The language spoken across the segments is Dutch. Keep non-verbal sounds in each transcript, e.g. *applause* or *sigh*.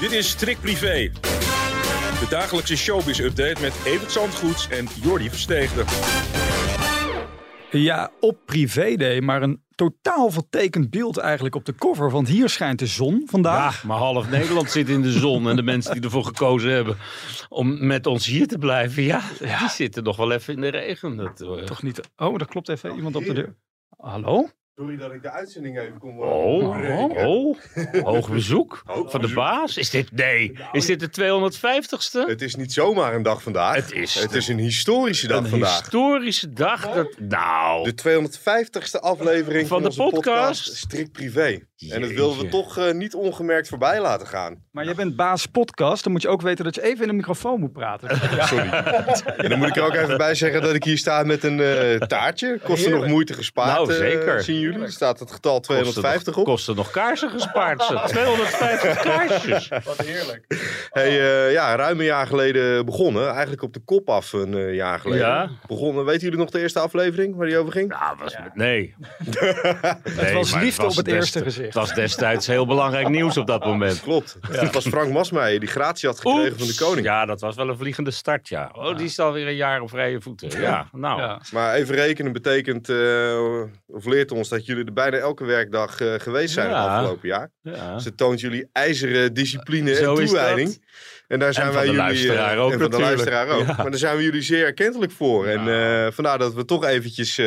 Dit is Strik Privé. De dagelijkse showbiz-update met Evert Zandgoeds en Jordi Versteegde. Ja, op privéday, maar een totaal vertekend beeld eigenlijk op de cover. Want hier schijnt de zon vandaag. Ja, maar half Nederland zit in de zon. En de mensen die ervoor gekozen hebben om met ons hier te blijven, ja, die zitten nog wel even in de regen. Dat, eh, Toch niet. Oh, dat klopt even iemand op de deur. Hallo? Sorry dat ik de uitzending even kon Oh, onderbreken. oh, hoog bezoek *laughs* Hoog van de baas. Is dit, nee, is dit de 250ste? Het is niet zomaar een dag vandaag. Het is het is een historische dag Een vandaag. historische dag. Dat, nou, De 250ste aflevering Van van, de onze podcast. Strikt Privé. En dat wilden we toch eh, niet ongemerkt voorbij laten gaan. Maar jij bent baas podcast. Dan moet je ook weten dat je even in de microfoon moet praten. *laughs* Sorry. en dan moet ik er ook even bij zeggen dat ik hier sta met een eh, taartje. Kost er nog moeite gespaard, Nou, eh, zeker. zien jullie. Er staat het getal kosten 250 nog, op. kosten nog kaarsen gespaard. Ze. 250 *laughs* kaarsjes. Wat heerlijk. Hey, eh, ja, ruim een jaar geleden begonnen. Eigenlijk op de kop af een eh, jaar geleden. Ja. Begonnen. Weten jullie nog de eerste aflevering waar die over ging? Nou, was, *laughs* nee. Het was liefde op het des- eerste gezicht. Het was destijds heel belangrijk nieuws op dat moment. *laughs* Klopt. Het was Frank Masmeijer die gratie had gekregen van de koning. Ja, dat was wel een vliegende start, ja. Oh, die is alweer een jaar op vrije voeten. Ja, nou. Ja. Maar even rekenen betekent, eh, of leert ons dat jullie er bijna elke werkdag eh, geweest zijn Ja. het afgelopen jaar. ja. Dus het toont jullie ijzeren discipline Zo en toewijding. dat. En daar zijn wij jullie, eh, ook en van de luisteraar ook. Ja. Maar daar zijn we jullie zeer erkentelijk voor. En eh, vandaar dat we toch eventjes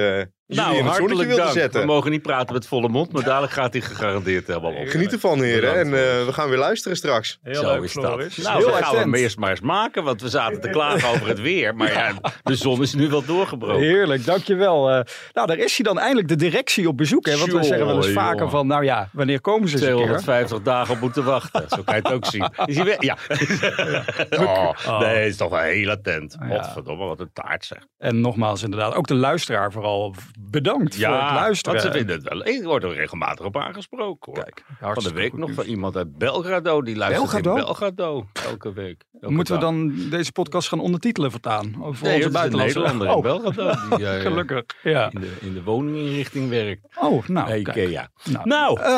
Nou, in het zonnetje hartelijk wilden dank. We zetten. mogen niet praten met volle mond, maar dadelijk gaat hij gegarandeerd helemaal op. Geniet ervan heren. En eh, we gaan weer luisteren straks. Heel Zo leuk, is dat. Floris. Nou, Heel dan gaan we eerst maar eens maken, want we zaten te klagen over het weer. Maar ja, de zon is nu wel doorgebroken. Heerlijk, dankjewel. Eh nou, daar is hij dan eindelijk de directie op bezoek. Hè? Want we zeggen wel eens vaker jongen. van, nou ja, wanneer komen ze eens een keer? 250 dagen op moeten wachten. Zo kan je het ook zien. Is hij weer? Ja. *laughs* Oh, nee, het is toch wel heel attent. Godverdomme, wat een taart zeg. En nogmaals, inderdaad, ook de luisteraar vooral bedankt voor het luisteren. want ze vinden het wel. Ik word er regelmatig op aangesproken hoor. Kijk, van de week nog van iemand uit Belgrado. Die luistert Belgrado? in Belgrado. Elke week. Elke Moeten we dan deze podcast gaan ondertitelen vertaan? Over Nee, onze buitenlandse... In Oh, Belgrado. Die, *laughs* eh, gelukkig. Ja. In de, in de woninginrichting werkt. Oh, nou, kijk. Ikea. Nou, Nou, Ehm,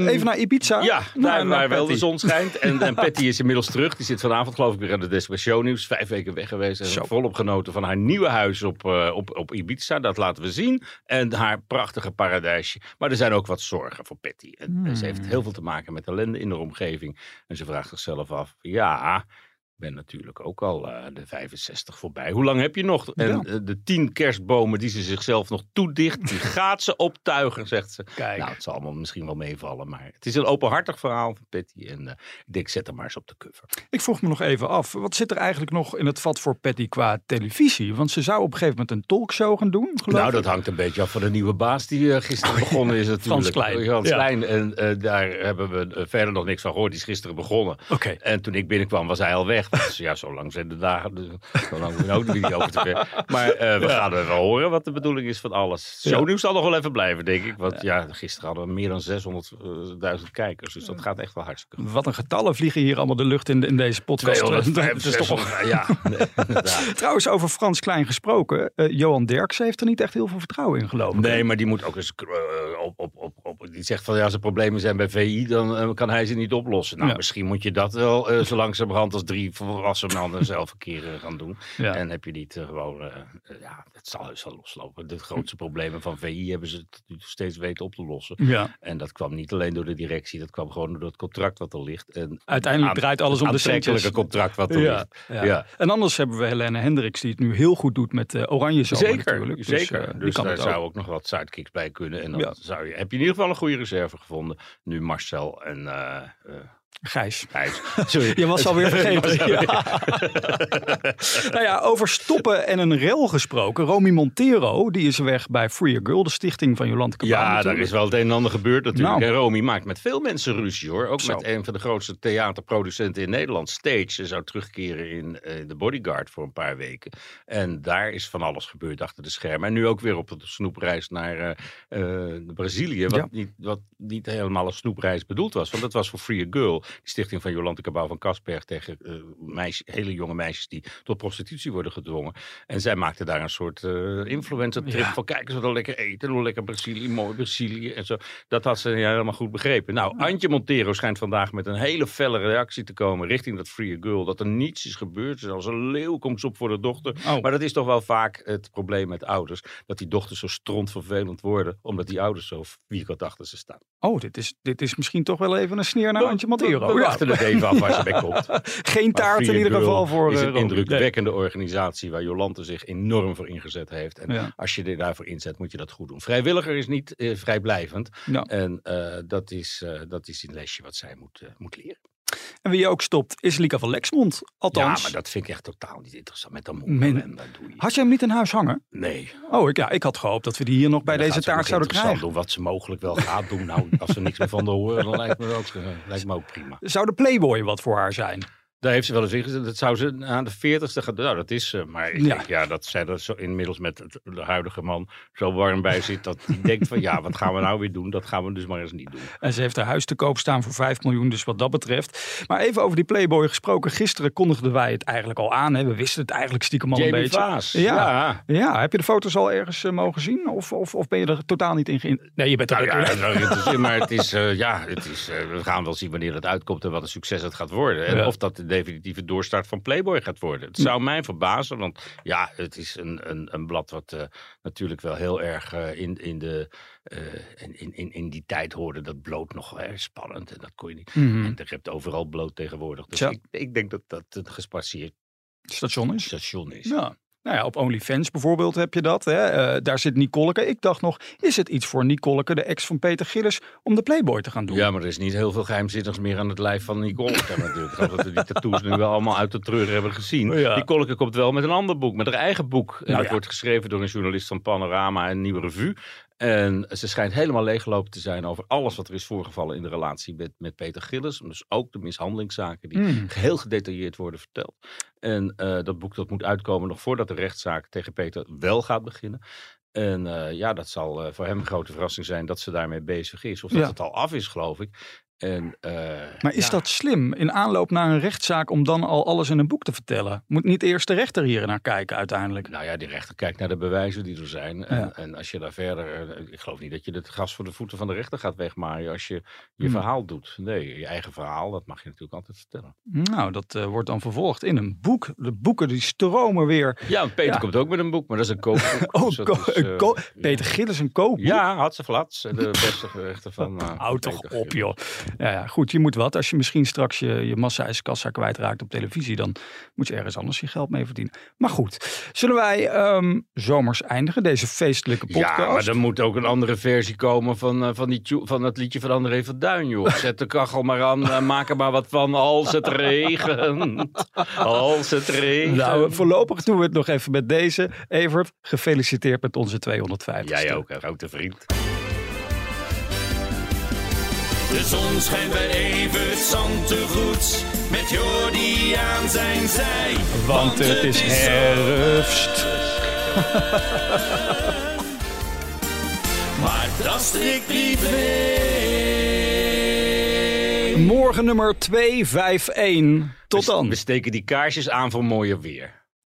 ehm, even naar Ibiza. Ja, Naar- daar naar waar wel de zon schijnt. En, en *laughs* Patty is inmiddels terug. Die zit vanavond geloof ik weer aan de Desk Show Nieuws. Vijf weken weg geweest. En volop genoten van haar nieuwe huis op, eh, op, op Ibiza. Dat laten we zien. En haar prachtige paradijsje. Maar er zijn ook wat zorgen voor Patty. En, en ze Hmm. heeft heel veel te maken met ellende in de omgeving. En ze vraagt zichzelf af. Ja, ben natuurlijk ook al eh, de 65 voorbij. Hoe lang heb je nog? En Ja. eh, de tien kerstbomen die ze zichzelf nog toedicht. Die *laughs* gaat ze optuigen, zegt ze. Kijk. Nou, het zal allemaal misschien wel meevallen, maar het is een openhartig verhaal van Patty. En eh, ik denk, zet hem maar eens op de cover. Ik vroeg me nog even af, wat zit er eigenlijk nog in het vat voor Patty qua televisie? Want ze zou op een gegeven moment een talkshow gaan doen, geloof nou, dat hangt een beetje af van de nieuwe baas die gisteren begonnen is natuurlijk. Frans Klein. Frans Ja. Klein. En daar hebben we verder nog niks van gehoord. Die is gisteren begonnen. Oké. En toen ik binnenkwam was hij al weg. Ja, zo lang zijn de dagen. Dus, zo lang moet je ook niet over te. Maar eh, we gaan er wel horen wat de bedoeling is van alles. Zo nieuws zal nog wel even blijven, denk ik. Want ja, gisteren hadden we meer dan 600.000 kijkers. Dus dat gaat echt wel hartstikke goed. Wat een getallen vliegen hier allemaal de lucht in, in deze podcast. 205, Het *laughs* is toch wel- 600, ja, nee. *laughs* Trouwens, over Frans Klein gesproken. eh, Johan Derksen heeft er niet echt heel veel vertrouwen in, geloof ik. Nee, maar die moet ook eens eh, op, op, op. Die zegt van ja, als er problemen zijn bij VI, dan eh, kan hij ze niet oplossen. Nou, Ja. misschien moet je dat wel eh, zo langzamerhand als drie volwassen mannen *laughs* zelf een keer eh, gaan doen. Ja. En heb je niet gewoon, ja, het zal heus wel loslopen. De grootste problemen van VI hebben ze steeds weten op te lossen. Ja. En dat kwam niet alleen door de directie, dat kwam gewoon door het contract wat er ligt. En Uiteindelijk aan- draait alles om de centjes. contract wat er Ja, ligt. ja. Ja. En anders hebben we Helene Hendricks, die het nu heel goed doet met Oranje Zomer Zeker, natuurlijk. Dus, zeker. dus kan daar zou ook. nog wat sidekicks bij kunnen. En dan zou je, heb je in ieder geval een goede reserve gevonden. Nu Marcel en eh eh, Gijs. Gijs. *laughs* Sorry. Je was alweer *laughs* vergeten. Was alweer- *laughs* Nou ja, over stoppen en een rel gesproken. Romy Montero, die is weg bij Free a Girl, de stichting van Jolante Cabaan. Ja, daar is wel het een en ander gebeurd natuurlijk. Nou. En Romy maakt met veel mensen ruzie hoor. Ook Zo. met een van de grootste theaterproducenten in Nederland, Stage. Ze zou terugkeren in eh, de Bodyguard voor een paar weken. En daar is van alles gebeurd achter de schermen. En nu ook weer op de snoepreis naar eh, eh, Brazilië. Wat, Ja. niet, wat niet helemaal een snoepreis bedoeld was. Want dat was voor Free a Girl. Die stichting van Jolante Cabau van Kasberg tegen eh, hele jonge meisjes die tot prostitutie worden gedwongen. En zij maakte daar een soort eh influencer trip Ja. van kijk eens wat lekker eten, hoe lekker Brazilië, mooi Brazilië en zo. Dat had ze ja, helemaal goed begrepen. Nou, Antje Montero schijnt vandaag met een hele felle reactie te komen richting dat Free Girl. Dat er niets is gebeurd. Als een leeuw komt ze op voor de dochter. Oh. Maar dat is toch wel vaak het probleem met ouders. Dat die dochters zo strontvervelend worden, omdat die ouders zo vierkant achter ze staan. Oh, dit is, dit is misschien toch wel even een sneer naar Antje Montero. We Ja. wachten het even af waar ze bij komt. *laughs* Geen taart in ieder geval voor is eh, een Romy. indrukwekkende organisatie waar Jolante zich enorm voor ingezet heeft. En als je je daarvoor inzet, moet je dat goed doen. Vrijwilliger is niet eh, vrijblijvend. En eh, dat, is, eh, dat is een lesje wat zij moet, eh, moet leren. En wie ook stopt is Lika van Lexmond. Althans, Ja, maar dat vind ik echt totaal niet interessant. Met een Men- je? had je hem niet in huis hangen? Nee. Oh, ik, ja, ik had gehoopt dat we die hier nog bij deze ze taart zouden krijgen. doen wat ze mogelijk wel gaat doen. Nou, als we niks meer van de horen, dan lijkt me, ook, eh, lijkt me ook prima. Zou de Playboy wat voor haar zijn? Daar heeft ze wel eens in gezet. Dat zou ze aan de veertigste gaan. Nou, dat is ze. Maar ik Ja. denk, ja, dat zij er zo inmiddels met het, de huidige man zo warm bij zit. Dat hij denkt van, ja, wat gaan we nou weer doen? Dat gaan we dus maar eens niet doen. En ze heeft haar huis te koop staan voor 5 miljoen, dus wat dat betreft. Maar even over die Playboy gesproken. Gisteren kondigden wij het eigenlijk al aan. Hè? We wisten het eigenlijk stiekem al een beetje. Vaas. Ja. ja. Ja, heb je de foto's al ergens eh, mogen zien? Of, of, of ben je er totaal niet in geïn... Nee, je bent er Nou ja, interessant, *laughs* maar het is, eh, ja, het is, eh, we gaan wel zien wanneer het uitkomt en wat een succes het gaat worden. En of dat definitieve doorstart van Playboy gaat worden. Het zou mij verbazen, want ja, het is een, een, een blad wat eh, natuurlijk wel heel erg eh, in, in, de, eh, in, in, in, in die tijd hoorde. Dat bloot nog wel erg spannend en dat kon je niet. Mhm. En je hebt overal bloot tegenwoordig. Dus ik, ik denk dat dat een gespasseerd Station is. station is. Ja. Nou ja, op OnlyFans bijvoorbeeld heb je dat. Hè? Eh, daar zit Nicoleke. Ik dacht nog, is het iets voor Nicoleke, de ex van Peter Gillis, om de Playboy te gaan doen? Ja, maar er is niet heel veel geheimzinnigs meer aan het lijf van Nicole. natuurlijk. Dat we die tattoos nu wel allemaal uit de treur hebben gezien. Ja. Nicole komt wel met een ander boek, met haar eigen boek. En Nou dat ja. wordt geschreven door een journalist van Panorama en Nieuwe Revue. En ze schijnt helemaal leeggelopen te zijn over alles wat er is voorgevallen in de relatie met, met Peter Gillis. Dus ook de mishandelingszaken die Mm. heel gedetailleerd worden verteld. En eh, dat boek dat moet uitkomen nog voordat de rechtszaak tegen Peter wel gaat beginnen. En eh, ja, dat zal eh, voor hem een grote verrassing zijn dat ze daarmee bezig is. Of dat Ja. het al af is, geloof ik. En, eh, Maar is ja. dat slim in aanloop naar een rechtszaak om dan al alles in een boek te vertellen? Moet niet eerst de rechter hier naar kijken uiteindelijk? Nou ja, die rechter kijkt naar de bewijzen die er zijn. En, Ja. en als je daar verder. eh, Ik geloof niet dat je het gas voor de voeten van de rechter gaat wegmaaien als je je Hmm. verhaal doet. Nee, je eigen verhaal, dat mag je natuurlijk altijd vertellen. Nou, dat eh, wordt dan vervolgd in een boek. De boeken die stromen weer. Ja, Peter Ja. komt ook met een boek, maar dat is een kookboek. *laughs* Oh, Dus ko- is, ko- Peter Gillis een koopboek? Ja, had ze flats. De beste gerechten van. Houd toch op, joh. Ja, ja, goed, je moet wat. Als je misschien straks je, je massa-ijskassa kwijtraakt op televisie, dan moet je ergens anders je geld mee verdienen. Maar goed, zullen wij ehm, zomers eindigen, deze feestelijke podcast? Ja, maar er moet ook een andere versie komen van, eh, van, die van dat liedje van André van Duin, joh. *laughs* Zet de kachel maar aan, eh, maak er maar wat van als het regent. Als het regent. Nou, voorlopig doen we het nog even met deze. Evert, gefeliciteerd met onze 250. Jij ook, een grote vriend. De zon schijnt bij Evert Zantegoed met Jordi aan zijn zij. Want het is herfst. *laughs* Maar dat strikt privé. Morgen nummer 251. Tot dan. We steken die kaarsjes aan voor mooier weer.